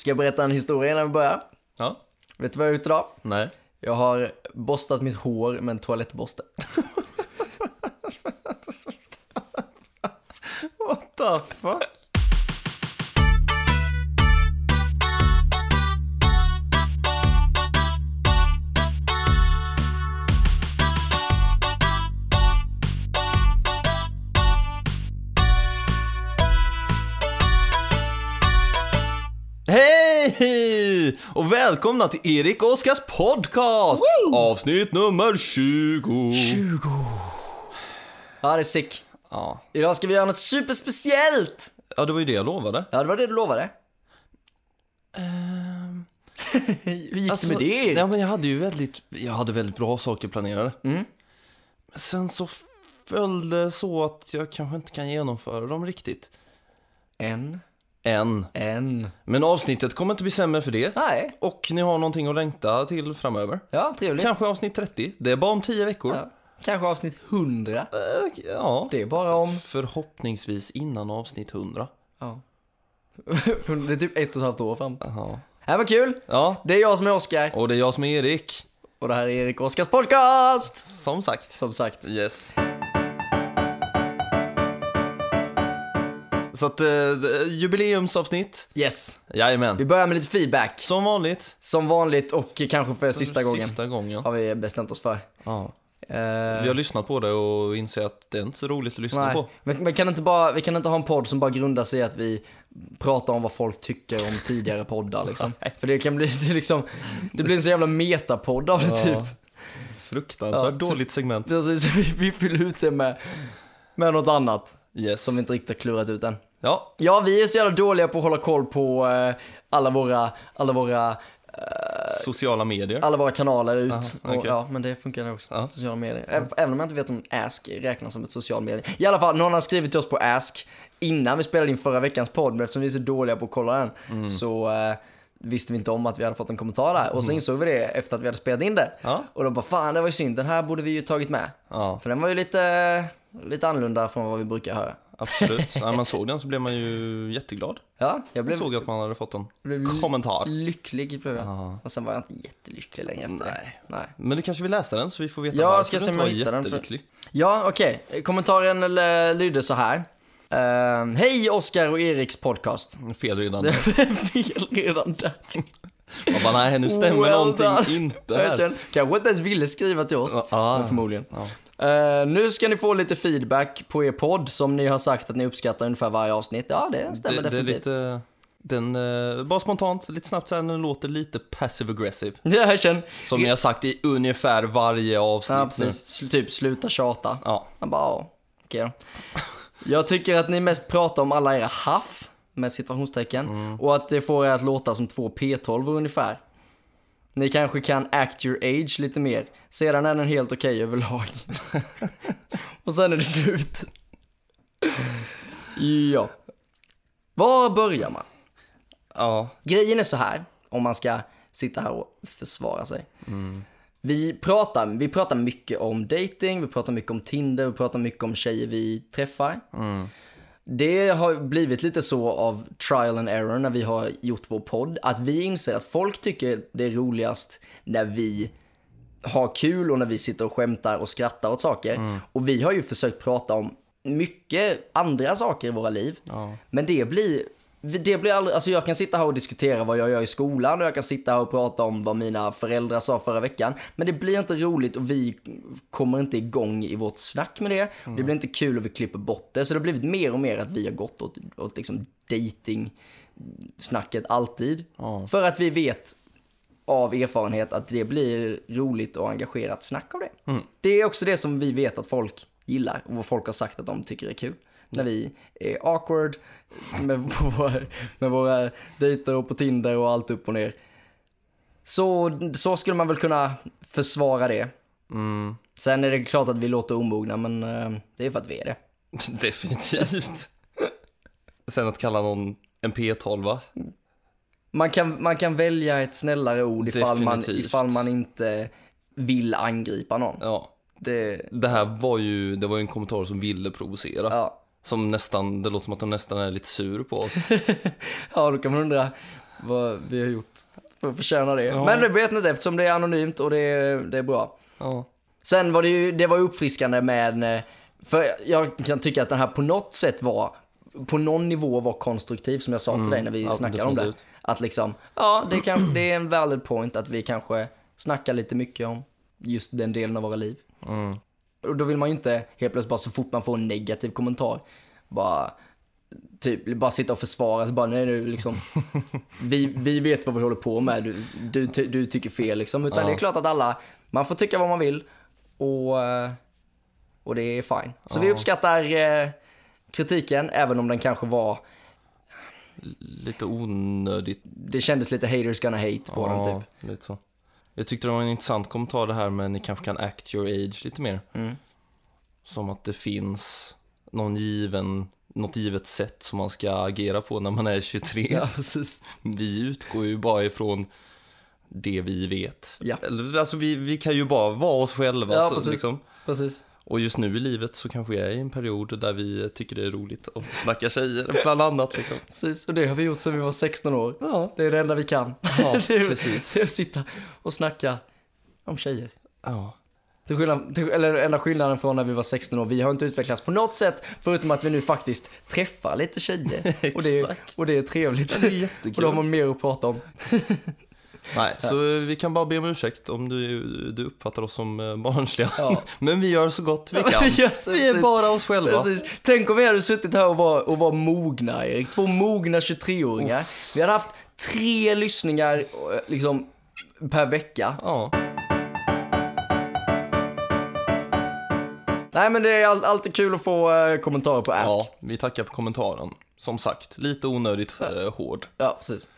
Ska jag berätta en historia innan vi börjar? Ja. Vet du vad jag har gjort idag? Nej. Jag har borstat mitt hår med en toalettborste. What the fuck? Hej! Och välkomna till Erik och Oskars podcast! Avsnitt nummer 20. 20. Ja, det är sick. Ja. Idag ska vi göra något superspeciellt. ja, det var ju det jag lovade. Ja, det var det du lovade. Hur gick det med det? Ehm, Ja, men jag hade ju väldigt, jag hade väldigt bra saker planerade. Mm. Men sen så föll det så att jag kanske inte kan genomföra dem riktigt. En. Än. En. Men avsnittet kommer inte bli sämre för det. Nej. Och ni har någonting att längta till framöver. Ja, trevligt. Kanske avsnitt 30. Det är bara om 10 veckor. Ja. Kanske avsnitt 100. Eh, ja. Det är bara om... Förhoppningsvis innan avsnitt 100. Ja. det är typ ett och ett halvt år fram. Jaha. Det här var kul. Ja, Det är jag som är Oskar. och det är jag som är Erik. Och det här är Erik Oskars podcast. Som sagt. Som sagt. Yes. Så att, eh, jubileumsavsnitt. Yes. Jajamän. Vi börjar med lite feedback. Som vanligt. Som vanligt och kanske för sista gången. Sista gången. Har vi bestämt oss för. Ja. Eh, Vi har lyssnat på det och inser att det är inte så roligt att lyssna nej. på. Men, men kan inte bara, vi kan inte ha en podd som bara grundar sig i att vi pratar om vad folk tycker om tidigare poddar liksom. För det kan bli, det är liksom, det blir en så jävla metapodd av det typ. Fruktansvärt Ja, så- dåligt segment. Precis, så vi, vi fyller ut det med, med något annat Yes. som vi inte riktigt har klurat ut än. Ja, Ja, vi är så jävla dåliga på att hålla koll på eh, alla våra, alla våra, sociala medier. alla våra kanaler ut. Aha, och, okej. ja, men det funkar det också. Ja. Sociala medier. Även om jag inte vet om Ask räknas som ett social medie. I alla fall, någon har skrivit till oss på Ask innan vi spelade in förra veckans podd, men eftersom vi är så dåliga på att kolla den Mm. så eh, visste vi inte om att vi hade fått en kommentar där. Och så insåg vi det efter att vi hade spelat in det. Mm. Ja. Och då bara, fan det var ju synd, den här borde vi ju tagit med. Ja, För den var ju lite, lite annorlunda från vad vi brukar höra. Absolut. När man såg den så blev man ju jätteglad. Ja, jag blev såg att man hade fått en blev kommentar. lycklig blev jag. Ja. Och sen var jag inte jättelycklig längre efter. Nej. Nej. Men du kanske vill läsa den så vi får veta Ja, varför ska du inte var den, för- jättelycklig. Ja, okej. Kommentaren eller, lyder så här. Uh, Hej Oskar och Eriks podcast. Fel redan. Det är fel redan där. Man bara, nej nu stämmer Well någonting done. inte här. Kanske inte ens ville skriva till oss. Ja, men förmodligen. ja. Eh, nu ska ni få lite feedback på er podd som ni har sagt att ni uppskattar ungefär varje avsnitt. Ja, det stämmer Det, det är definitivt. lite, den, eh, bara spontant, lite snabbt så här, den låter lite passive aggressive. Ja, jag känner. Som ni har sagt i ungefär varje avsnitt Ja, nu. precis. Sl- Typ sluta tjata. Ja, Man bara, okej då. Jag tycker att ni mest pratar om alla era haff, med situationstecken, Mm. och att det får er att låta som två P12 ungefär. Ni kanske kan act your age lite mer, sedan är den helt okej överlag. och sen är det slut. ja. Var börjar man? ja, Grejen är så här, om man ska sitta här och försvara sig. Vi, pratar, vi pratar mycket om dating, vi pratar mycket om Tinder, vi pratar mycket om tjejer vi träffar. Det har blivit lite så av trial and error när vi har gjort vår podd, att vi inser att folk tycker det är roligast när vi har kul och när vi sitter och skämtar och skrattar åt saker. Och vi har ju försökt prata om mycket andra saker i våra liv. ja. Men det blir, det blir aldrig, alltså jag kan sitta här och diskutera vad jag gör i skolan och jag kan sitta här och prata om vad mina föräldrar sa förra veckan. Men det blir inte roligt och vi kommer inte igång i vårt snack med det. Det blir inte kul och vi klipper bort det. Så det har blivit mer och mer att vi har gått åt, åt liksom dating snacket alltid. Ja. För att vi vet av erfarenhet att det blir roligt och engagerat snack av det. Mm. Det är också det som vi vet att folk gillar och vad folk har sagt att de tycker är kul. När vi är awkward med våra, med våra dejter och på Tinder och allt upp och ner. Så, så skulle man väl kunna försvara det. Mm, Sen är det klart att vi låter omogna, men eh, det är för att vi är det. definitivt. Sen att kalla någon en P12 va? Man kan, man kan välja ett snällare ord ifall man, ifall man inte vill angripa någon. Ja. Det, Det här var ju, det var ju en kommentar som ville provocera. ja. Som nästan, det låter som att de nästan är lite sur på oss. ja, då kan man undra, vad vi har gjort för att förtjäna det. Ja. Men det vet inte eftersom det är anonymt och det är, det är bra. Ja. Sen var det ju, det var uppfriskande med, eh, för jag kan tycka att den här på något sätt var, på någon nivå var konstruktiv som jag sa till dig när vi ja, snackade om det. Att liksom, ja det, kan, det är en valid point att vi kanske snackar lite mycket om just den delen av våra liv. Mm. Och då vill man ju inte helt plötsligt bara så fort man får en negativ kommentar, bara typ bara sitta och försvara sig, bara nej nu liksom. Vi, vi vet vad vi håller på med, du, du, du tycker fel liksom. Utan Ja. det är klart att alla, man får tycka vad man vill och, och det är fine. Så vi Ja. uppskattar eh, kritiken, även om den kanske var, Lite onödigt. det kändes lite haters gonna hate på den typ. lite så. Jag tyckte det var en intressant kommentar det här med ni kanske kan act your age lite mer. Mm. Som att det finns någon given, något givet sätt som man ska agera på när man är 23. Ja, precis. Vi utgår ju bara ifrån det vi vet. Ja. Alltså vi, vi kan ju bara vara oss själva. Ja, så, precis. liksom. Precis. Och just nu i livet så kanske jag är i en period där vi tycker det är roligt att snacka tjejer, bland annat. Liksom. Precis, och det har vi gjort sedan vi var 16 år. Ja, Det är det enda vi kan. ja det är, precis. det är att sitta och snacka om tjejer. Ja. Till skillnad, till, eller enda skillnaden från när vi var 16 år, vi har inte utvecklats på något sätt förutom att vi nu faktiskt träffar lite tjejer. och, det är, och det är trevligt. Det är och jättekul. då har man mer att prata om. Nej, så vi kan bara be om ursäkt om du, du uppfattar oss som eh, barnsliga. Ja. Men vi gör så gott vi kan. Yes, Vi är bara oss själva. Precis. Tänk om vi hade suttit här och var, och var mogna, Erik. Två mogna 23-åringar. Vi hade haft tre lyssningar eh, liksom, per vecka. Ja. Nej men det är all, alltid kul att få eh, kommentarer på Ask. ja, vi tackar för kommentaren. Som sagt, lite onödigt eh, hård. Ja, precis.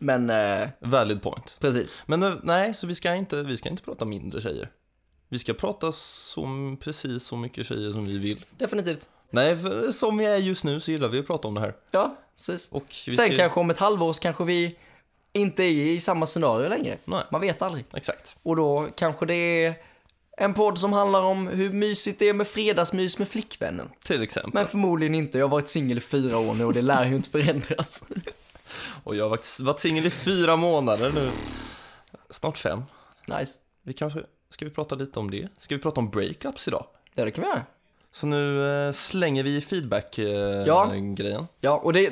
Men, eh, Valid point. precis. Men eh, nej, så vi ska inte, vi ska inte prata mindre tjejer. Vi ska prata som, precis så mycket tjejer som vi vill. Definitivt. Nej, för som vi är just nu så gillar vi att prata om det här. Ja, precis. Och Sen ska- kanske om ett halvår så kanske vi inte är i samma scenario längre. Nej. Man vet aldrig. Exakt. Och då kanske det är en podd som handlar om hur mysigt det är med fredagsmys med flickvännen. Till exempel. Men förmodligen inte. Jag har varit singel i fyra år nu och det lär ju inte förändras. Och jag har varit- singel i fyra månader nu. Snart fem. nice. Vi kanske, ska vi prata lite om det? Ska vi prata om breakups idag? Ja, det kan vi göra. Så nu eh, slänger vi Ja. feedback-grejen. Ja, och det,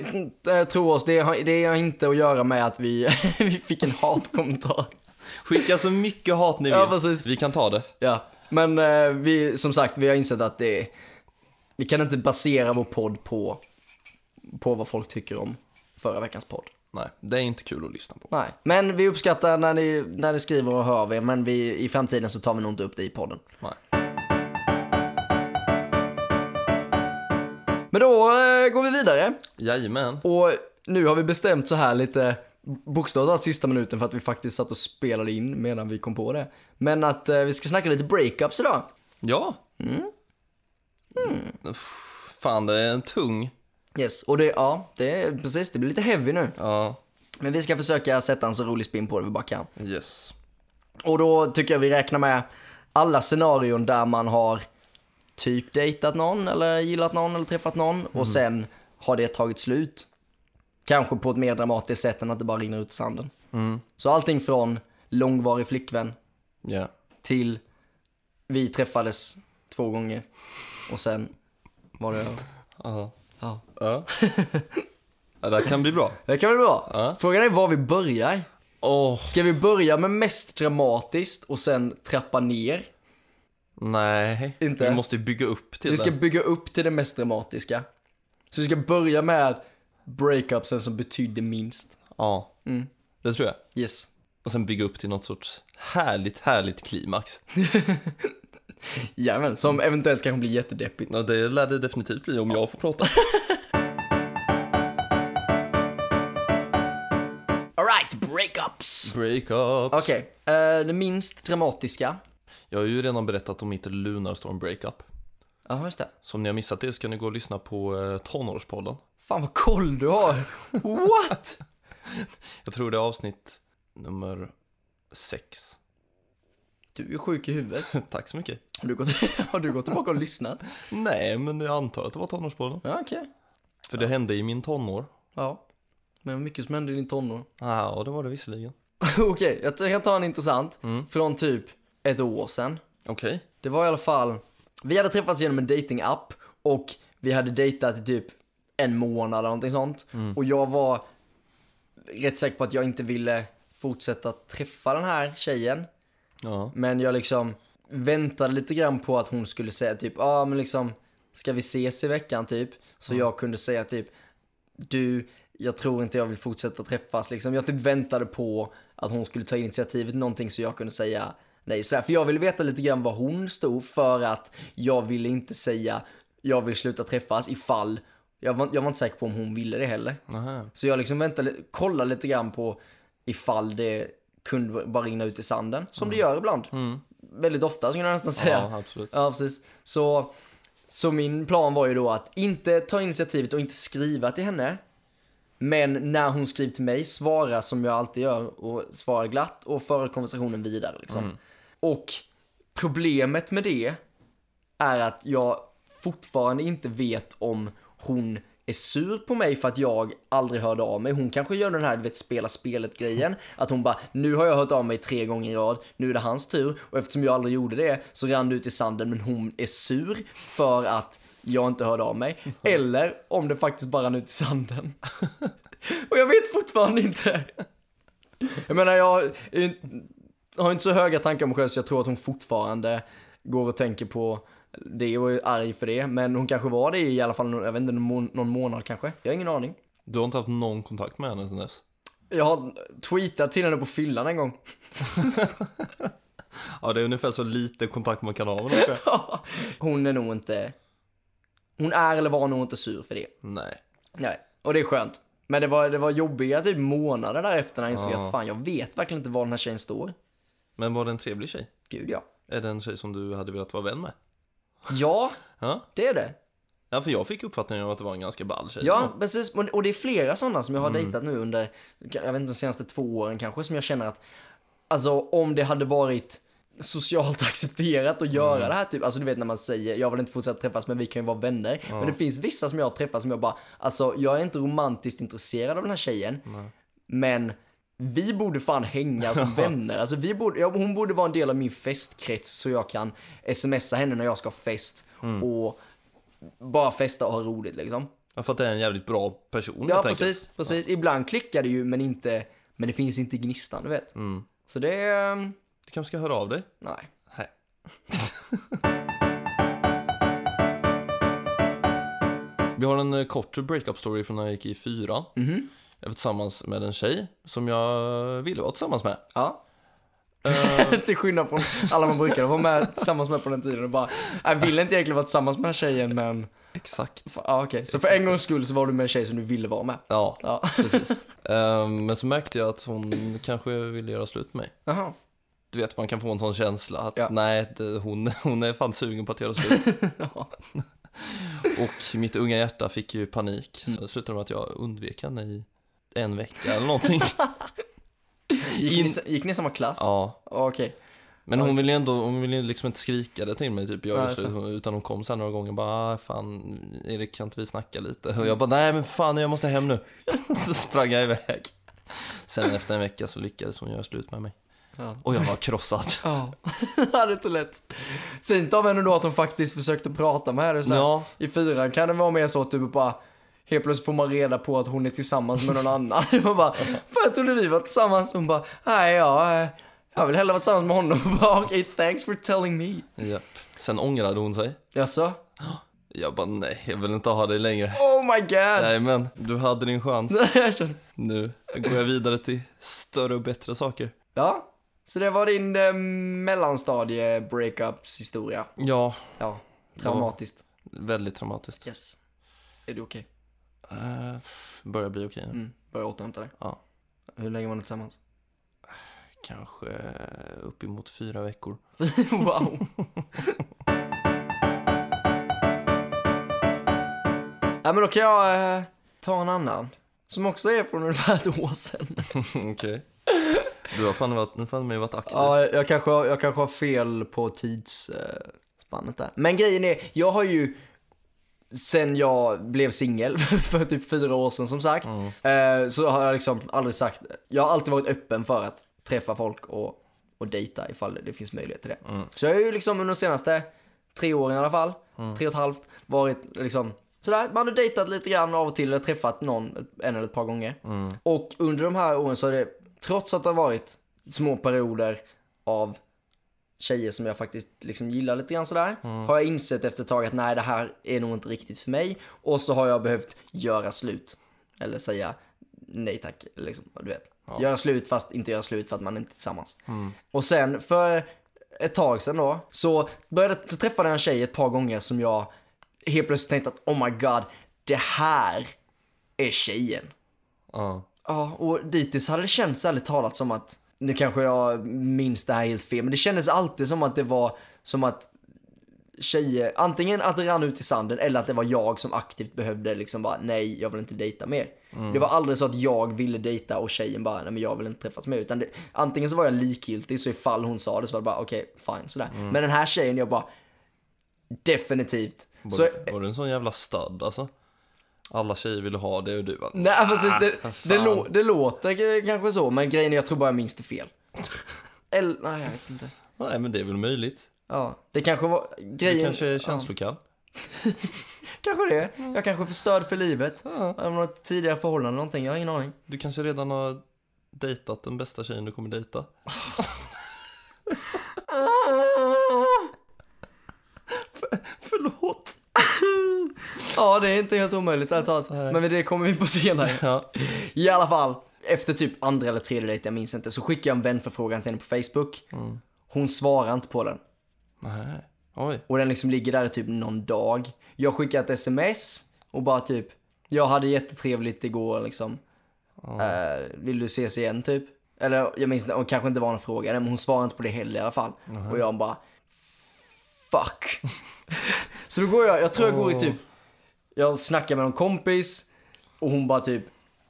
äh, tro oss, det har, det har inte att göra med att vi, vi fick en hatkommentar. Skicka så mycket hat ni vill. Ja, precis. Vi kan ta det. Ja, men eh, vi, som sagt, vi har insett att det vi kan inte basera vår podd på, på vad folk tycker om förra veckans podd. Nej, det är inte kul att lyssna på. Nej, men vi uppskattar när ni, när ni skriver och hör av er, men vi, i framtiden så tar vi nog inte upp det i podden. Nej. Men då eh, går vi vidare Jajamän. och nu har vi bestämt så här lite bokstavligt sista minuten för att vi faktiskt satt och spelade in medan vi kom på det. Men att eh, vi ska snacka lite breakups idag. Ja. Mm. Uff, Fan, det är en tung. Yes, och det, ja, det är precis, det blir lite heavy nu. Ja, Men vi ska försöka sätta en så rolig spin på det vi bara kan. yes. Och då tycker jag vi räknar med alla scenarion där man har typ dejtat någon eller gillat någon eller träffat någon och sen har det tagit slut. Kanske på ett mer dramatiskt sätt än att det bara rinner ut i sanden. Mm. Så allting från långvarig flickvän Ja. till vi träffades två gånger och sen var det Ja. Ja. Ja. ja, det här kan bli bra. Det kan vara bra. Ja. Frågan är var vi börjar. Åh, Ska vi börja med mest dramatiskt och sen trappa ner? nej. Inte? Vi måste bygga upp till Vi ska det. bygga upp till det mest dramatiska. Så vi ska börja med breakupsen som betydde minst. Ja, Mm. det tror jag. Yes. Och sen bygga upp till något sorts härligt, härligt klimax. Jajamän, som eventuellt kanske blir jättedeppigt. Ja, det lär det definitivt bli om jag får prata. Alright, breakups! Breakups. Okej, eh, det minst dramatiska. Jag har ju redan berättat om mitt Lunarstorm breakup. Ja, just det. Så om ni har missat det så kan ni gå och lyssna på eh, Tonårspodden. Fan vad koll du har! What? Jag tror det är avsnitt nummer sex. Du är sjuk i huvudet. Tack så mycket. Har du gått, har du gått tillbaka och lyssnat? Nej, men jag antar att det var Tonårspodden. Ja, okej. För det hände i min tonår. Ja. Men mycket som hände i din tonår. Ja, det var det visserligen. Okej, jag kan ta en intressant. Mm. Från typ ett år sedan. Okej. Det var i alla fall, vi hade träffats genom en datingapp och vi hade dejtat i typ en månad eller någonting sånt. Och jag var rätt säker på att jag inte ville fortsätta träffa den här tjejen. Ja. Men jag liksom väntade lite grann på att hon skulle säga typ, ja ah, men liksom, ska vi ses i veckan typ? Så jag kunde säga typ, du, jag tror inte jag vill fortsätta träffas liksom. Jag typ väntade på att hon skulle ta initiativet någonting så jag kunde säga nej. Så för jag ville veta lite grann vad hon stod för att jag ville inte säga, jag vill sluta träffas ifall, jag var, jag var inte säker på om hon ville det heller. Aha. Så jag liksom väntade, kollade lite grann på ifall det kunde bara rinna ut i sanden, som det gör ibland. Väldigt ofta skulle jag nästan säga. Ja, absolut. Ja, precis. Så, så min plan var ju då att inte ta initiativet och inte skriva till henne. Men när hon skriver till mig, svara som jag alltid gör och svara glatt och föra konversationen vidare. Liksom. Och problemet med det är att jag fortfarande inte vet om hon är sur på mig för att jag aldrig hörde av mig. Hon kanske gör den här, du vet, spela spelet-grejen. Att hon bara, nu har jag hört av mig tre gånger i rad, nu är det hans tur. Och eftersom jag aldrig gjorde det så rann det ut i sanden, men hon är sur för att jag inte hörde av mig. Eller om det faktiskt bara rann ut i sanden. Och jag vet fortfarande inte. Jag menar, jag har inte så höga tankar om mig själv så jag tror att hon fortfarande går och tänker på det och är arg för det. Men hon kanske var det i alla fall, jag vet inte, någon, må- någon månad kanske. Jag har ingen aning. Du har inte haft någon kontakt med henne sedan dess? Jag har tweetat till henne på fyllan en gång. Ja, det är ungefär så lite kontakt man kan ha med någon. hon är nog inte... Hon är eller var nog inte sur för det. Nej. Nej, och det är skönt. Men det var, det var jobbiga typ månader därefter när jag insåg Ja. att fan, jag vet verkligen inte var den här tjejen står. Men var det en trevlig tjej? Gud ja. Är det en tjej som du hade velat vara vän med? Ja, Ja. det är det. Ja, för jag fick uppfattningen att det var en ganska ball tjej. Ja, precis. Och det är flera sådana som jag har dejtat nu under, jag vet inte, de senaste två åren kanske, som jag känner att, alltså om det hade varit socialt accepterat att göra det här typ, alltså du vet när man säger, jag vill inte fortsätta träffas men vi kan ju vara vänner. Men det finns vissa som jag har träffat som jag bara, alltså jag är inte romantiskt intresserad av den här tjejen, men vi borde fan hänga som vänner. Alltså vi borde, ja, hon borde vara en del av min festkrets så jag kan smsa henne när jag ska ha fest och bara festa och ha roligt liksom. Ja, för att det är en jävligt bra person Ja, helt enkelt. precis. precis. Ibland klickar det ju, men inte... Men det finns inte gnistan, du vet. Så det är... ehm, Du kanske ska höra av dig? Nej. Nej. Vi har en eh, kort breakup story från när jag gick i fyran. Mhm. Jag var tillsammans med en tjej som jag ville vara tillsammans med. Ja. Eh, Till skillnad från alla man brukade vara med tillsammans med på den tiden och bara... Jag vill inte egentligen vara tillsammans med den här tjejen, men... exakt. Ja, okej. Så för en gångs skull så var du med en tjej som du ville vara med. Ja, Ja. precis. Eh, men så märkte jag att hon kanske ville göra slut med mig. Jaha. Du vet, man kan få en sån känsla att Ja. nej, det, hon, hon är fan sugen på att göra slut. Ja. Och mitt unga hjärta fick ju panik. Så det slutade med att jag undvek henne i en vecka eller någonting. Gick, ni, gick ni samma klass? Ja, Okej. men hon ville ju ändå, hon ville ju liksom inte skrika det till mig typ, jag Nej, just slut, utan hon kom sen några gånger och bara, "Ah, fan Erik kan inte vi snacka lite? Och jag bara, nej men fan jag måste hem nu. så sprang jag iväg. Sen efter en vecka så lyckades hon göra slut med mig. Ja. Och jag var krossad. Ja. det är inte lätt. Fint av henne då att hon faktiskt försökte prata med dig så här. Ja, I fyran kan det vara mer så att du bara Helt plötsligt får man reda på att hon är tillsammans med någon annan. Man bara, fan jag trodde vi var tillsammans. Hon bara, nej ja, eh, jag vill hellre vara tillsammans med honom. Bara, Okej, thanks for telling me. japp. Sen ångrade hon sig. Jaså? Jag bara, nej jag vill inte ha dig längre. Oh my god! Nej men, du hade din chans. Jag känner- Nu går jag vidare till större och bättre saker. ja, så det var din eh, mellanstadie breakups historia. Ja, Ja, traumatiskt. väldigt traumatiskt. Yes. Är du okej? Uh, börjar bli okej nu. Mm, börjar återhämta dig. Ja. Hur länge var ni tillsammans? Kanske uppemot fyra veckor. wow. ja men då kan jag eh, ta en annan. Som också är från ungefär ett år sedan. Okej. Du har fan varit, fan mig varit aktiv. Ja, jag kanske, jag kanske har fel på tidsspannet där. Men grejen är, jag har ju sen jag blev singel för typ fyra år sedan som sagt. Eh, så har jag liksom aldrig sagt, jag har alltid varit öppen för att träffa folk och, och dejta ifall det finns möjlighet till det. Så jag har ju liksom under de senaste tre åren i alla fall, tre och ett halvt, varit liksom sådär, man har dejtat lite grann av och till, eller träffat någon en eller ett par gånger. Och under de här åren så har det, trots att det har varit små perioder av tjejer som jag faktiskt liksom gillar lite grann sådär. Har jag insett efter ett tag att nej det här är nog inte riktigt för mig. Och så har jag behövt göra slut. Eller säga nej tack, liksom, du vet. Göra slut fast inte göra slut för att man inte är tillsammans. Och sen för ett tag sedan då, så började så träffade jag en tjej ett par gånger som jag helt plötsligt tänkte att oh my god, det här är tjejen. Ja. Ja, och dittills hade det känts ärligt talat som att, nu kanske jag minns det här helt fel, men det kändes alltid som att det var som att tjejer, antingen att det rann ut i sanden eller att det var jag som aktivt behövde liksom bara, nej, jag vill inte dejta mer. Det var aldrig så att jag ville dejta och tjejen bara, nej men jag vill inte träffas mer. Utan det, antingen så var jag likgiltig, så ifall hon sa det så var det bara, okej, fine, sådär. Men den här tjejen, jag bara, definitivt. Var, Så, var du en sån jävla stöd alltså? Alla tjejer ville ha det och du bara, nej, precis, det, vad det, fan. lå, det låter kanske så, men grejen är jag tror bara jag minns det fel. Eller, nej jag vet inte. nej men det är väl möjligt. Ja, det kanske var Du grejen. kanske är känslokall. Kanske det. Jag kanske är förstörd för livet. Ja. Av något tidigare förhållande eller någonting, jag har ingen aning. Du kanske redan har dejtat den bästa tjejen du kommer dejta. ja, det är inte helt omöjligt ärligt talat. Men det kommer vi in på senare. Ja. I alla fall, efter typ andra eller tredje dejt, jag minns inte, så skickade jag en vänförfrågan till henne på Facebook. Hon svarar inte på den. Nej. Oj. Och den liksom ligger där i typ någon dag. Jag skickar ett sms och bara typ, jag hade jättetrevligt igår liksom. Eh, vill du ses igen typ? Eller jag minns inte, och kanske inte var en fråga, men hon svarade inte på det heller i alla fall. Och jag bara, fuck. Så då går jag, jag tror jag går i typ, jag snackar med någon kompis och hon bara typ,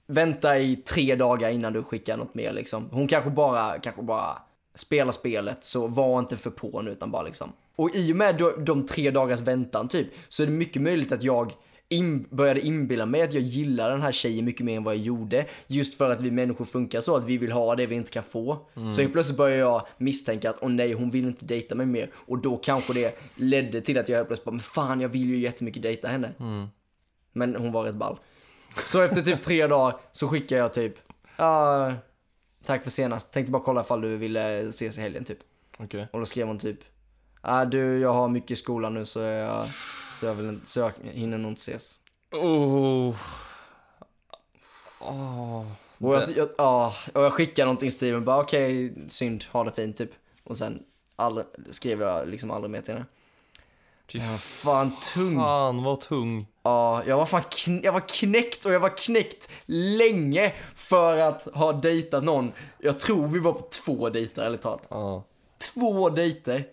vänta i tre dagar innan du skickar något mer liksom. Hon kanske bara, kanske bara spelar spelet, så var inte för på nu utan bara liksom. Och i och med de, de tre dagars väntan typ, så är det mycket möjligt att jag in, började inbilla mig att jag gillar den här tjejen mycket mer än vad jag gjorde. Just för att vi människor funkar så att vi vill ha det vi inte kan få. Så helt plötsligt börjar jag misstänka att åh nej, hon vill inte dejta mig mer. Och då kanske det ledde till att jag helt plötsligt bara, men fan jag vill ju jättemycket dejta henne. Men hon var rätt ball. Så efter typ tre dagar så skickar jag typ, ja, tack för senast. Tänkte bara kolla ifall du ville ses i helgen typ. Okej. Och då skrev hon typ, ah, du jag har mycket i skolan nu så jag, så jag, vill inte, så jag hinner nog inte ses. Oh. Oh. Och jag, jag, ja, och jag skickade någonting stil med bara okej, synd, ha det fint typ. Och sen aldrig, skrev jag liksom aldrig mer till henne. Fy Jag var fan tung. fan vad tung. Ja, jag var fan kn- jag var knäckt och jag var knäckt länge för att ha dejtat någon. Jag tror vi var på två dejter ärligt talat. Ja. Två dejter.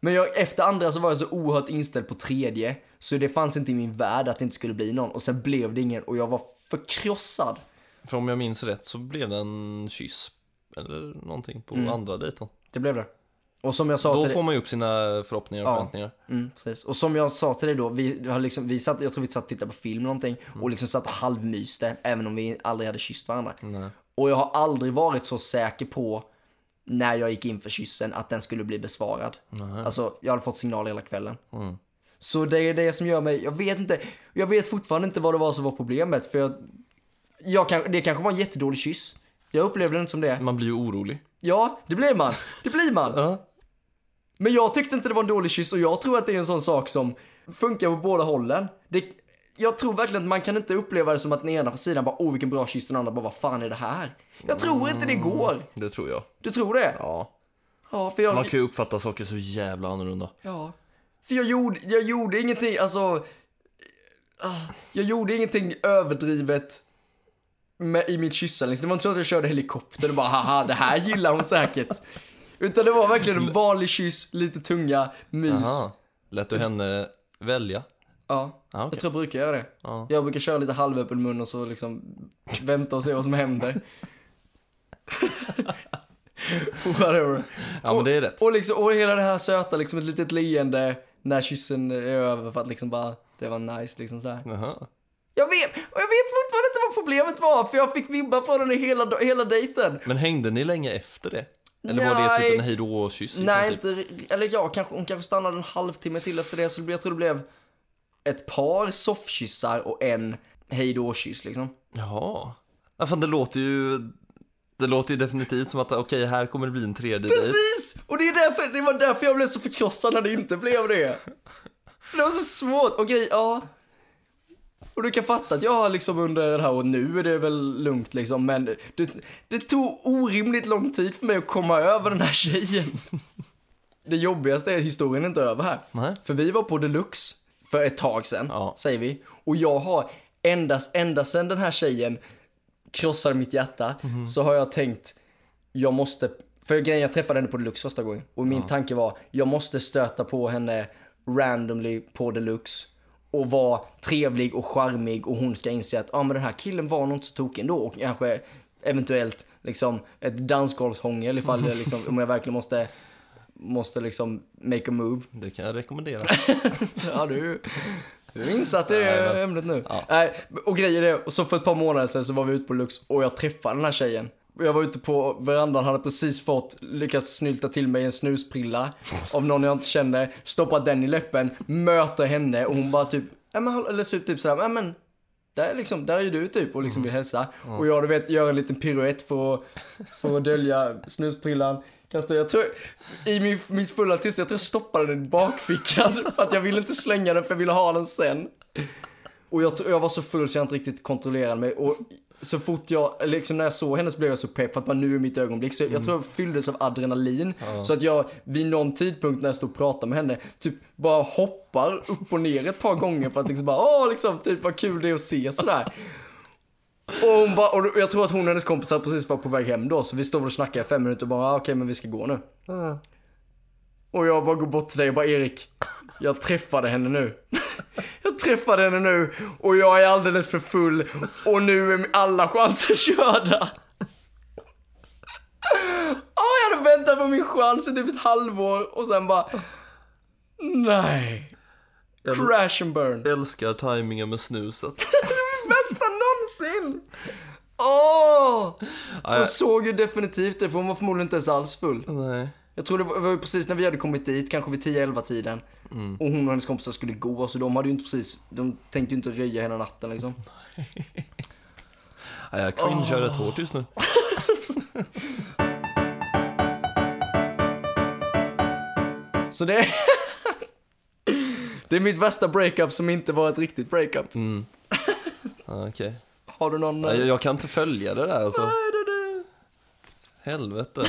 Men jag, efter andra så var jag så oerhört inställd på tredje. Så det fanns inte i min värld att det inte skulle bli någon. Och sen blev det ingen och jag var förkrossad. För om jag minns rätt så blev det en kyss eller någonting på andra dejten. Det blev det. Och som jag sa Då till får man ju upp sina förhoppningar och Ja. förväntningar. Mm, precis. Och som jag sa till dig då, vi har liksom, vi satt, jag tror vi satt och tittade på film någonting och liksom satt och halvmyste, även om vi aldrig hade kysst varandra. Nej. Och jag har aldrig varit så säker på när jag gick in för kyssen att den skulle bli besvarad. Alltså, jag hade fått signaler hela kvällen. Så det är det som gör mig, jag vet inte, jag vet fortfarande inte vad det var som var problemet för jag, jag kan, det kanske var en jättedålig kyss. Jag upplevde det inte som det. Man blir ju orolig. Ja, det blir man. Det blir man. Ja. Men jag tyckte inte det var en dålig kyss och jag tror att det är en sån sak som funkar på båda hållen. Det, jag tror verkligen att man kan inte uppleva det som att den ena sidan bara åh vilken bra kyss, den andra bara vad fan är det här? Jag tror inte det går. Det tror jag. Du tror det? Ja. Ja, för jag... Man kan ju uppfatta saker så jävla annorlunda. Ja. För jag gjorde, jag gjorde ingenting, alltså... ah, Jag gjorde ingenting överdrivet med, i mitt kyssande. Det var inte så att jag körde helikopter och bara haha, det här gillar hon säkert. Utan det var verkligen en vanlig kyss, lite tunga, mys. Aha. Lät du henne välja? Ja, Ja, okej. jag tror jag brukar göra det. Ja. Jag brukar köra lite halvöppen mun och så liksom vänta och se vad som händer. Whatever. Ja, men det är rätt. Och, liksom, och hela det här söta, liksom ett litet leende när kyssen är över för att liksom bara Det var nice liksom så här. Jaha. Jag vet, och jag vet fortfarande inte vad problemet var, för jag fick vibbar från den i hela, hela dejten. Men hängde ni länge efter det? Eller var det Nej. typ en hejdå-kyss Nej, princip? inte, eller ja, kanske, hon kanske stannade en halvtimme till efter det, så jag tror det blev ett par soffkyssar och en hejdå-kyss liksom. Jaha. Ja, fan, det låter ju... Det låter ju definitivt som att okej, här kommer det bli en tredje dejt. Precis! Och det, är därför, det var därför jag blev så förkrossad när det inte blev det. Det var så svårt. Okej, ja. Och du kan fatta att jag har liksom under det här och nu är det väl lugnt liksom, men det, det tog orimligt lång tid för mig att komma över den här tjejen. Det jobbigaste är att historien är inte över här. Nej. För vi var på Deluxe för ett tag sedan, Ja. säger vi. Och jag har endast, ända sedan den här tjejen krossade mitt hjärta, så har jag tänkt, jag måste, för grejen jag träffade henne på Deluxe första gången. Och min tanke var, jag måste stöta på henne randomly på Deluxe. Och vara trevlig och charmig och hon ska inse att, ja ah, men den här killen var nog inte så tokig ändå. Och kanske eventuellt liksom ett dansgolvshångel ifall det liksom, om jag verkligen måste, måste liksom make a move. Det kan jag rekommendera. Ja, du, du är insatt i ämnet nu. Ja. Nej, och grejen är, och så för ett par månader sedan så var vi ute på Lux och jag träffade den här tjejen. Jag var ute på verandan, hade precis fått, lyckats snylta till mig en snusprilla av någon jag inte känner, stoppat den i läppen, möter henne och hon bara typ, ja men, eller så typ sådär, ja men, där är liksom, där är ju du typ och liksom vill hälsa. Och jag du vet, gör en liten piruett för att, för att dölja snusprillan. Kastar, jag tror, i min, mitt fulla tillstånd, jag tror jag stoppade den i bakfickan för att jag ville inte slänga den för jag ville ha den sen. Och jag, jag var så full så jag inte riktigt kontrollerade mig och så fort jag, liksom när jag såg henne så blev jag så pepp för att man nu är mitt ögonblick. Så jag tror jag fylldes av adrenalin. Så att jag vid någon tidpunkt när jag stod och pratade med henne, typ bara hoppar upp och ner ett par gånger för att liksom bara, åh liksom, typ vad kul det är att se sådär. Och, hon bara, och jag tror att hon och hennes kompisar precis var på väg hem då, så vi stod och snackade i fem minuter och bara, ah, okej men vi ska gå nu. Och jag bara går bort till dig och bara, Erik, jag träffade henne nu. Jag träffade henne nu och jag är alldeles för full och nu är alla chanser körda. Åh, jag hade väntat på min chans i typ ett halvår och sen bara, nej. Crash and burn. Älskar tajmingen med snuset. Bästa någonsin! Åh! Ja, Hon jag- såg ju definitivt det, för hon var förmodligen inte ens alls full. Nej. Jag tror det var, det var ju precis när vi hade kommit dit, kanske vid 10-11 tiden. Och hon och hennes kompisar skulle gå, så de hade ju inte precis, de tänkte ju inte röja hela natten liksom. Ja, jag cringear rätt hårt just nu. Så det... det är mitt värsta breakup som inte var ett riktigt breakup. Ja, Okej. Har du någon... Ja, jag, jag kan inte följa det där alltså. Nej, det, det. Helvete.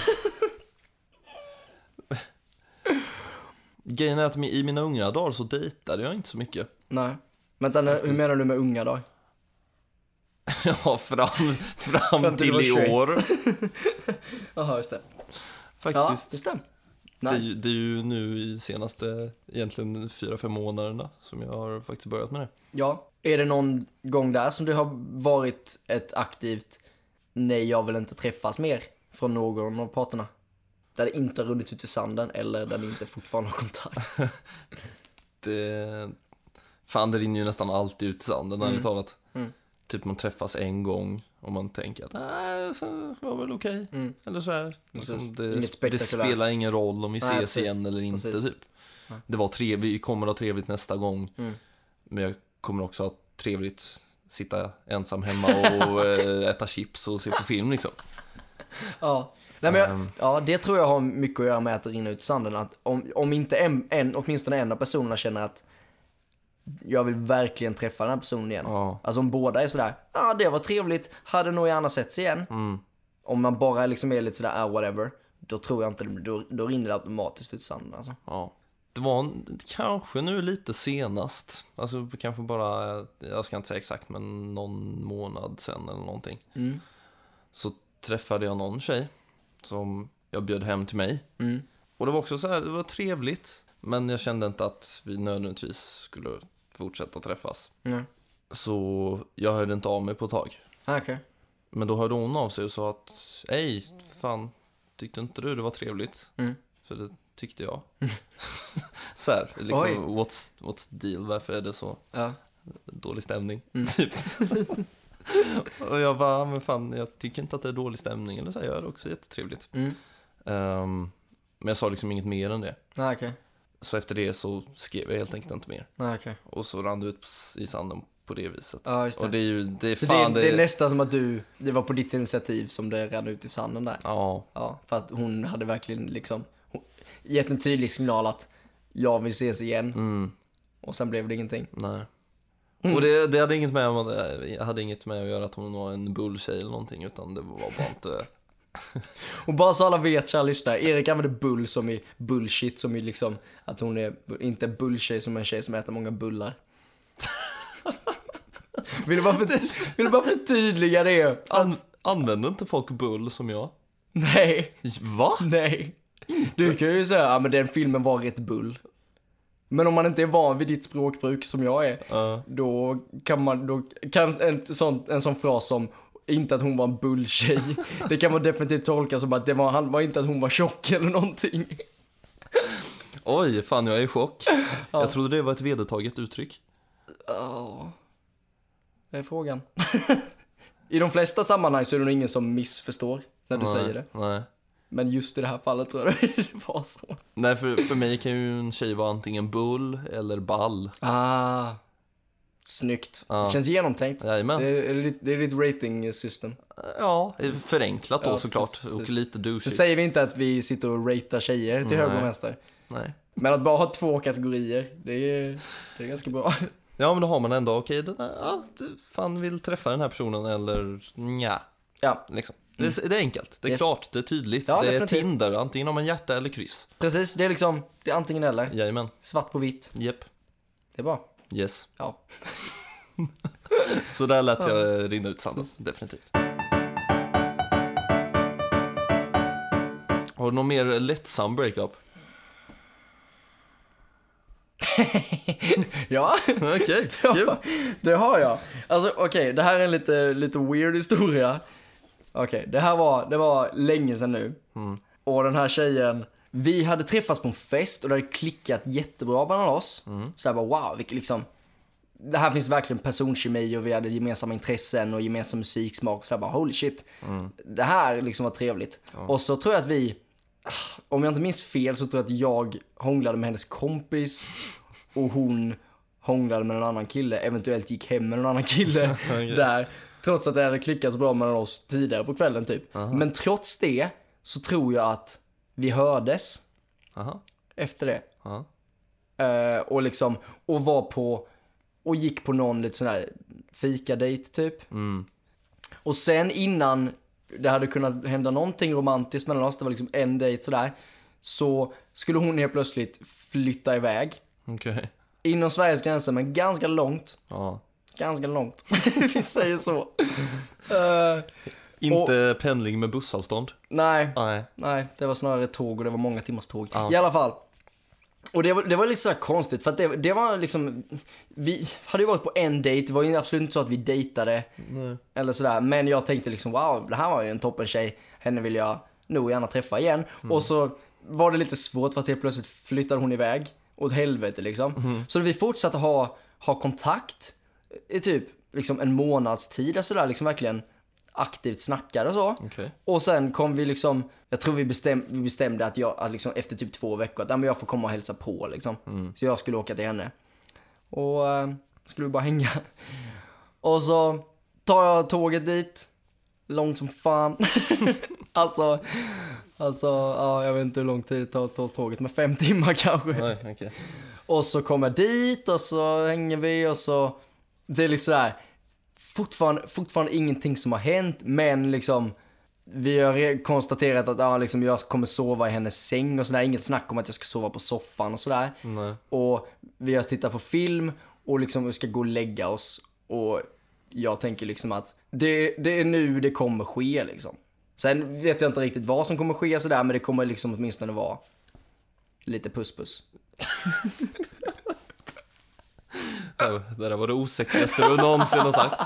Grejen är att i mina unga dagar så dejtade jag inte så mycket. Nej. Vänta, nu, hur menar du med unga då? Ja, fram, fram till i 21. år. Jaha, just det. Ja, Faktiskt. just det. Är Nice. ju- det är ju nu i senaste, egentligen fyra, fem månaderna som jag har faktiskt börjat med det. Ja. Är det någon gång där som det har varit ett aktivt nej, jag vill inte träffas mer från någon av parterna? Där det inte har runnit ut i sanden eller där ni inte fortfarande har kontakt? det Fan, det rinner ju nästan alltid ut i sanden, ärligt talat. Mm. Typ man träffas en gång och man tänker att nej, så var väl okej. Mm. Eller så här. Liksom, det, det spelar ingen roll om vi Nej, ses precis. igen eller inte, Precis. typ. Det var trevligt, vi kommer ha trevligt nästa gång. Mm. Men jag kommer också ha trevligt, sitta ensam hemma och eh, äta chips och se på film liksom. Ja. Nej, men jag, Ehm. ja, det tror jag har mycket att göra med att det rinner ut i sanden. Att om, om inte en, en, åtminstone en av personerna känner att jag vill verkligen träffa den här personen igen. Ja. Alltså om båda är sådär, ja ah, det var trevligt, hade nog gärna setts igen. Mm. Om man bara liksom är lite sådär, ah whatever. Då tror jag inte, då, då rinner det automatiskt ut sanden alltså. Ja. Det var en- kanske nu lite senast, alltså kanske bara, jag ska inte säga exakt, men någon månad sen eller någonting. Mm. Så träffade jag någon tjej som jag bjöd hem till mig. Mm. Och det var också så här, det var trevligt. Men jag kände inte att vi nödvändigtvis skulle fortsätta träffas. Mm. Så jag hörde inte av mig på ett tag. Ah, Okej. Men då hörde hon av sig och sa att, hej, fan, tyckte inte du det var trevligt? Mm. För det tyckte jag. Så här, Oj. liksom, what's, what's deal? Varför är det så Ja. dålig stämning? Mm. Typ. och jag bara, men fan, jag tycker inte att det är dålig stämning. Eller så här, jag är också jättetrevligt. Mm. Ehm, men jag sa liksom inget mer än det. Nej, okej. Så efter det så skrev jag helt enkelt inte mer. Nej, okej. Och så rann det ut i sanden på det viset. Ja, just det. Och det är ju, det är Så fan det, det är nästan som att du, det var på ditt initiativ som det rann ut i sanden där. Ja, Ja, för att hon hade verkligen liksom hon, gett en tydlig signal att jag vill ses igen. mm, Och sen blev det ingenting. nej. Mm. Och det, det hade inget med hade inget med att göra att hon var en bulltjej eller någonting utan det var bara inte Och bara så alla vet, kära lyssnare, Erik använder bull som i bullshit, som i liksom att hon är inte bulltjej som en tjej som äter många bullar. vill, du bara för, vill du bara förtydliga det? An, Använder inte folk bull som jag? Nej, Va? nej. Du kan ju säga, ja men den filmen var rätt bull. Men om man inte är van vid ditt språkbruk som jag är, Ja. då kan man, då kan en sån, en sån fras som inte att hon var en bulltjej, det kan man definitivt tolka som att det var, han var inte att hon var tjock eller någonting. Oj, fan jag är i chock. Jag trodde det var ett vedertaget uttryck. Ja, det är frågan. I de flesta sammanhang så är det nog ingen som missförstår när du Nej, säger det. Nej. Men just i det här fallet tror jag det var så. Nej, för, för mig kan ju en tjej vara antingen bull eller ball. Ah, snyggt. Ja. Det känns genomtänkt. Det Jajamän. är, det är det är ditt rating system. Ja, förenklat då Ja, såklart. precis, precis. Och lite Så douchigt. säger vi inte att vi sitter och ratear tjejer till höger och Nej. vänster. Nej. Men att bara ha två kategorier, det är, det är ganska bra. Ja, men då har man ändå, okej, den är, ja, fan vill träffa den här personen eller nja, Ja, liksom. Det är, det är enkelt, det är Yes. klart, det är tydligt. Ja, det är definitivt. Tinder, antingen har man hjärta eller kryss. precis. Det är liksom, det är antingen eller. Jajamän, Svart på vitt. japp, Det är bra. Yes. Ja. Så där lät jag det rinna ut sanden, definitivt. Har du någon mer lättsam breakup? Ja, Okej, kul. ja, det har jag. Alltså okej, det här är en lite, lite weird historia. Okej, det här var, det var länge sedan nu. Mm. Och den här tjejen, vi hade träffats på en fest och det hade klickat jättebra mellan oss. Mm. Så jag bara wow, vilket liksom, det här finns verkligen personkemi och vi hade gemensamma intressen och gemensam musiksmak. Så jag bara holy shit, Mm. det här liksom var trevligt. Och så tror jag att vi, ah, om jag inte minns fel så tror jag att jag hånglade med hennes kompis och hon hånglade med en annan kille, eventuellt gick hem med en annan kille Okej. där. Trots att det hade klickat så bra mellan oss tidigare på kvällen typ. Men trots det så tror jag att vi hördes Aha, efter det. aha. Eh, och liksom, och var på, och gick på någon lite sån här fikadejt typ. Mm. Och sen innan det hade kunnat hända någonting romantiskt mellan oss, det var liksom en dejt sådär. Så skulle hon helt plötsligt flytta iväg. Okej, Inom Sveriges gränser, men ganska långt. ja. Ganska långt. Vi säger så. Eh, Inte pendling med bussavstånd? nej, Nej. nej, det var snarare tåg och det var många timmars tåg. Ja. I alla fall. Och det var, det var lite så här konstigt för att det, det var liksom, vi hade ju varit på en dejt, det var ju absolut inte så att vi dejtade Nej. eller sådär. Men jag tänkte liksom wow, det här var ju en toppen tjej, henne vill jag nog gärna träffa igen. Och så var det lite svårt för att helt plötsligt flyttade hon iväg åt helvete liksom. Så vi fortsatte ha, ha kontakt i typ liksom en månads tid, och sådär liksom verkligen aktivt snackade och så. Okej. Och sen kom vi liksom, jag tror vi, bestäm, vi bestämde att jag, att liksom efter typ två veckor, att men jag får komma och hälsa på liksom. Så jag skulle åka till henne. Och eh, skulle vi bara hänga. Och så tar jag tåget dit, långt som fan. alltså, alltså, ja, jag vet inte hur lång tid det tar att ta tåget, men fem timmar kanske. Nej, okej. Och så kommer jag dit och så hänger vi och så, det är liksom såhär, fortfarande, fortfarande ingenting som har hänt, men liksom, vi har konstaterat att ja, liksom, jag kommer sova i hennes säng och sådär, inget snack om att jag ska sova på soffan och sådär. Nej. Och vi har tittat på film och liksom vi ska gå och lägga oss och jag tänker liksom att det, det är nu det kommer ske liksom. Sen vet jag inte riktigt vad som kommer ske sådär, men det kommer liksom åtminstone vara lite puss-puss. Det där var det osäkraste du någonsin har sagt.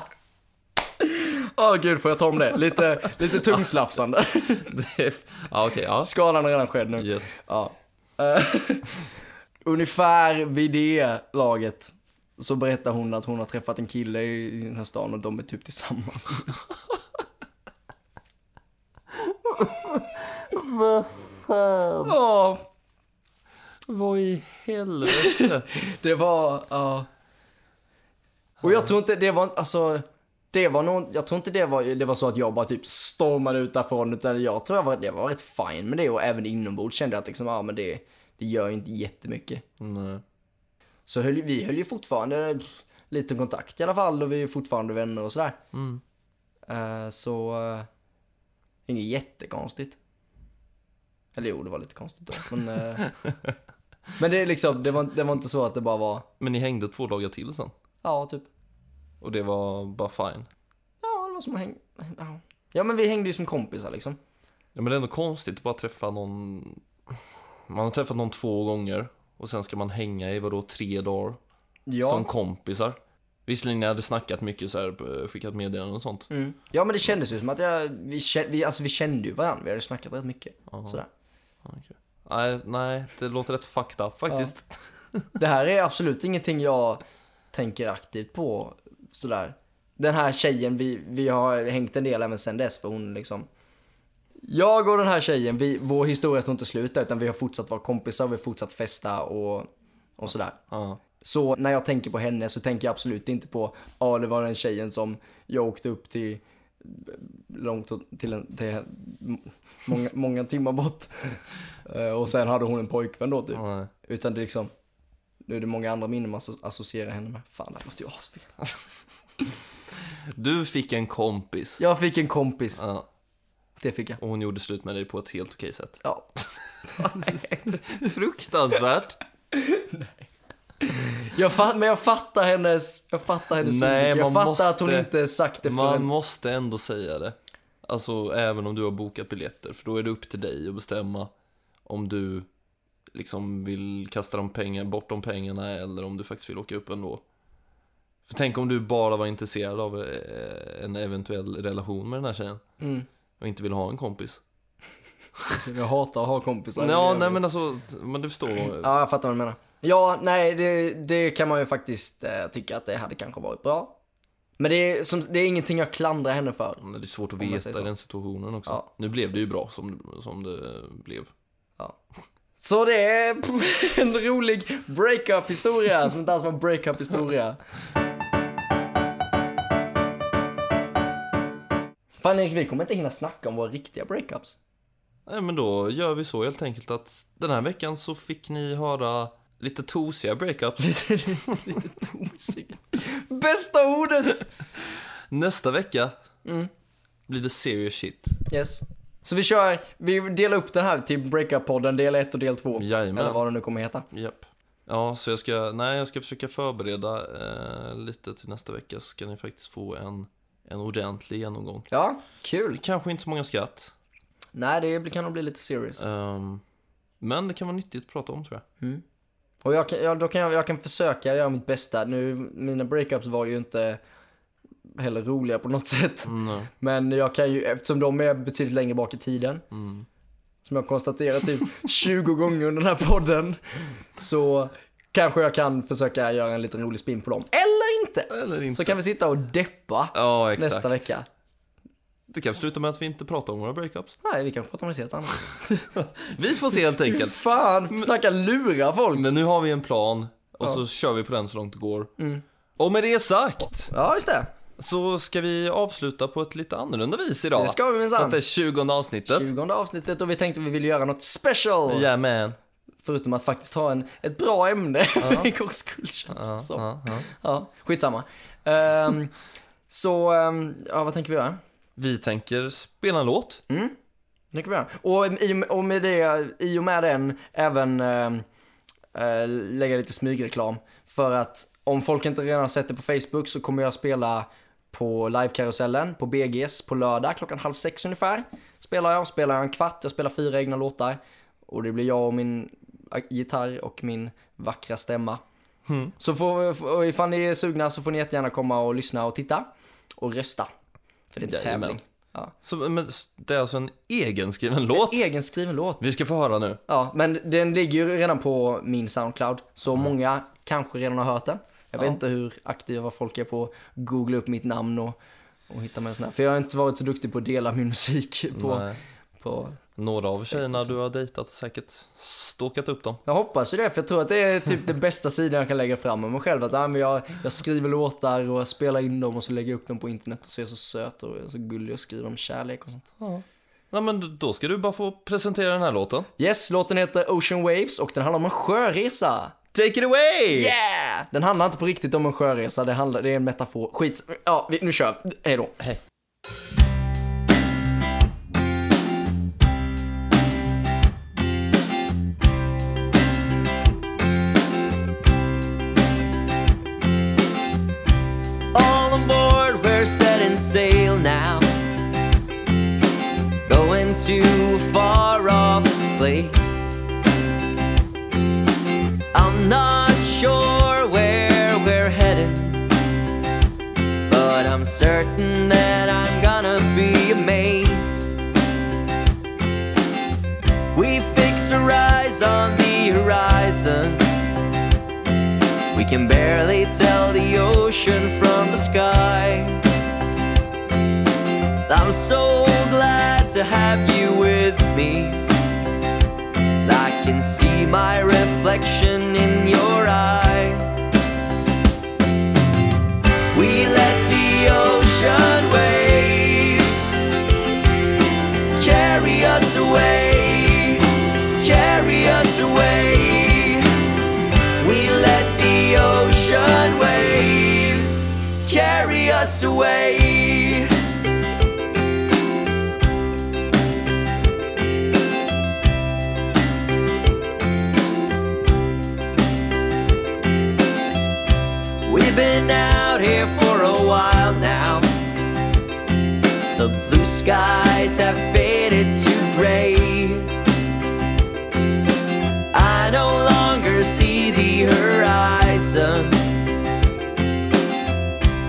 Åh gud, får jag ta om det? Lite, lite tungslafsande. Det är... Ja, okej, ja. Skadan är redan skedd nu. Yes. Ja. Eh, ungefär vid det laget så berättar hon att hon har träffat en kille i den här stan och de är typ tillsammans. Vad fan? Ja, Vad i helvete? det var, ja. Och jag tror inte det var, alltså, det var nog, jag tror inte det var, det var så att jag bara typ stormade ut därifrån, utan jag tror jag var, det var rätt fine med det och även inombords kände jag att liksom, ja men det, det gör ju inte jättemycket. Nej. Så höll, vi höll ju fortfarande lite kontakt i alla fall och vi är fortfarande vänner och sådär. Mm. Eh, så, uh, inget jättekonstigt. Eller jo, det var lite konstigt då. Men, eh, men det är liksom, det var, det var inte så att det bara var, Men ni hängde två dagar till sen? ja typ. Och det var bara fine? Ja, det var som att hänga, ja. ja men vi hängde ju som kompisar liksom. Ja men det är ändå konstigt att bara träffa någon Man har träffat någon två gånger Och sen ska man hänga i vadå tre dagar Ja. Som kompisar Visserligen jag hade snackat mycket så här, skickat meddelanden och sånt Mm. Ja men det kändes ju som att jag, vi, kände, vi, alltså, vi kände ju varandra, vi hade snackat rätt mycket. Sådär. Okej. Nej, nej, det låter rätt fucked up faktiskt Det här är absolut ingenting jag tänker aktivt på sådär. Den här tjejen, vi, vi har hängt en del även sen dess för hon liksom Jag och den här tjejen, vi, vår historia tog inte slut där, utan vi har fortsatt vara kompisar, vi har fortsatt festa och, och sådär. Ja. Så när jag tänker på henne så tänker jag absolut inte på, ja det var den tjejen som jag åkte upp till långt till, en, till många, många timmar bort. Eh, och sen hade hon en pojkvän då typ. Nej. Utan det liksom, nu är det många andra minnen man asso- associerar henne med. Fan, det här låter ju asfel. Du fick en kompis Jag fick en kompis, ja, det fick jag. och hon gjorde slut med dig på ett helt okej sätt Ja. Fruktansvärt Jag fatt, men jag fattar hennes, jag fattar hennes Nej. Jag fattar att hon måste- inte sagt det för Man måste ändå säga det. Alltså även om du har bokat biljetter, för då är det upp till dig att bestämma om du liksom vill kasta de pengar, bort de pengarna eller om du faktiskt vill åka upp ändå. För tänk om du bara var intresserad av eh, en eventuell relation med den här tjejen Mm. och inte vill ha en kompis. Jag hatar att ha kompisar. Ja, nej men alltså, men du förstår. Ja, jag fattar vad du menar. Ja, nej, det, det kan man ju faktiskt eh, tycka att det hade kanske varit bra. Men det är, som, det är ingenting jag klandrar henne för. Men det är svårt att veta i den situationen också. Ja, nu blev det ju bra som, som det blev. Så det är en rolig breakup-historia, som inte alls var en breakup-historia. Fan Erik, vi kommer inte hinna snacka om våra riktiga breakups. Nej, men då gör vi så helt enkelt att den här veckan så fick ni höra lite tosiga breakups. Lite, lite tosig. Bästa ordet! Nästa vecka Mm. blir det serious shit. Yes. Så vi kör, vi delar upp den här till breakup-podden, del 1 och del 2. Jajamän. Eller vad det nu kommer heta. Japp. Ja, så jag ska, nej, jag ska försöka förbereda eh, lite till nästa vecka så ska ni faktiskt få en, en ordentlig genomgång. Ja, kul. Kanske inte så många skratt, Nej, det kan nog bli lite serious. ehm, men det kan vara nyttigt att prata om tror jag. Och jag kan, ja, då kan jag, jag kan försöka göra mitt bästa. Nu, mina breakups var ju inte heller roliga på något sätt. Mm, Men jag kan ju, eftersom de är betydligt längre bak i tiden, mm. som jag konstaterat typ 20 gånger under den här podden, så kanske jag kan försöka göra en liten rolig spin på dem. Eller inte! Eller inte. Så kan vi sitta och deppa Ja, nästa vecka. Det kan sluta med att vi inte pratar om våra breakups. Nej, vi kan prata om det helt annat. Vi får se helt enkelt. Fan, snacka lura folk! Men nu har vi en plan och Ja. så kör vi på den så långt det går. Mm. Och med det sagt Ja, just det. Så ska vi avsluta på ett lite annorlunda vis idag. Det ska vi minsann. det är 20 avsnittet. 20 avsnittet och vi tänkte vi ville göra något special. Man. Förutom att faktiskt ha en, ett bra ämne för en gångs skull känns det Ja, som. ja, ja. Ja, skitsamma. Um, så, ehm, ja vad tänker vi göra? Vi tänker spela en låt. Mm, det kan vi göra. Och, i, och med det, i och med den även ehm, eh, lägga lite smygreklam. För att om folk inte redan har sett det på Facebook så kommer jag spela på livekarusellen på BGS på lördag klockan halv sex ungefär. Spelar jag, spelar jag en kvart, jag spelar fyra egna låtar. Och det blir jag och min eh, gitarr och min vackra stämma. Mm. Så får, ifall ni är sugna så får ni jättegärna komma och lyssna och titta. Och rösta. För det är en tävling. Ja. Så, men det är alltså en egenskriven låt? Egenskriven låt. Vi ska få höra nu. Ja, men den ligger ju redan på min Soundcloud, så många kanske redan har hört den. Jag vet Ja. inte hur aktiva folk är på att googla upp mitt namn och, och hitta mig och sådär. För jag har inte varit så duktig på att dela min musik på, Nej. på Några av tjejerna du har dejtat har säkert stalkat upp dem. Jag hoppas ju det, för jag tror att det är typ den bästa sidan jag kan lägga fram om mig själv. Att ja, men jag, jag skriver låtar och jag spelar in dem och så lägger jag upp dem på internet och ser så söt och så gullig och skriver om kärlek och sånt. Ja, men då ska du bara få presentera den här låten. Yes, låten heter Ocean Waves och den handlar om en sjöresa. Take it away! Yeah! Den handlar inte på riktigt om en sjöresa, det, handlar, det är en metafor. Skit, ja, vi, nu kör. Hej då. Hej. All on board, we're setting sail now. Going to barely tell the ocean from the sky. I'm so glad to have you with me. I can see my reflection in your eyes. We let the ocean waves carry us away, carry us away. Us away. We've been out here for a while now. The blue skies have faded to gray. I no longer see the horizon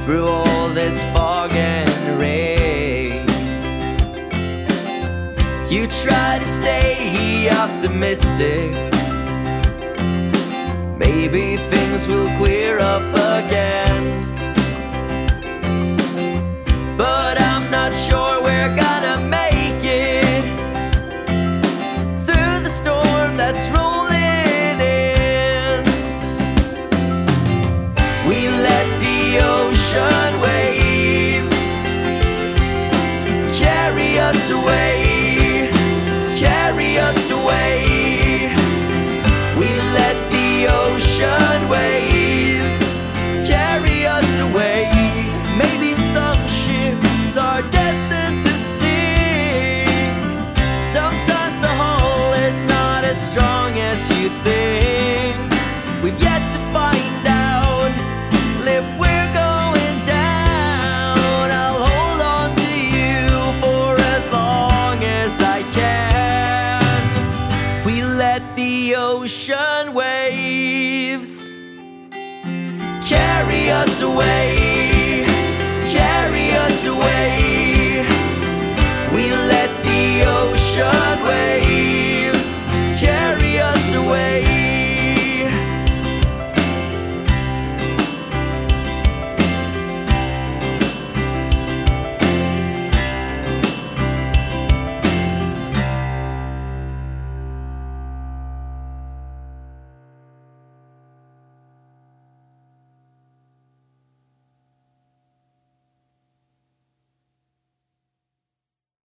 through all rain. You try to stay optimistic. Maybe things will clear up again. But I'm not sure we're gonna make it through the storm that's rolling us away, carry us away.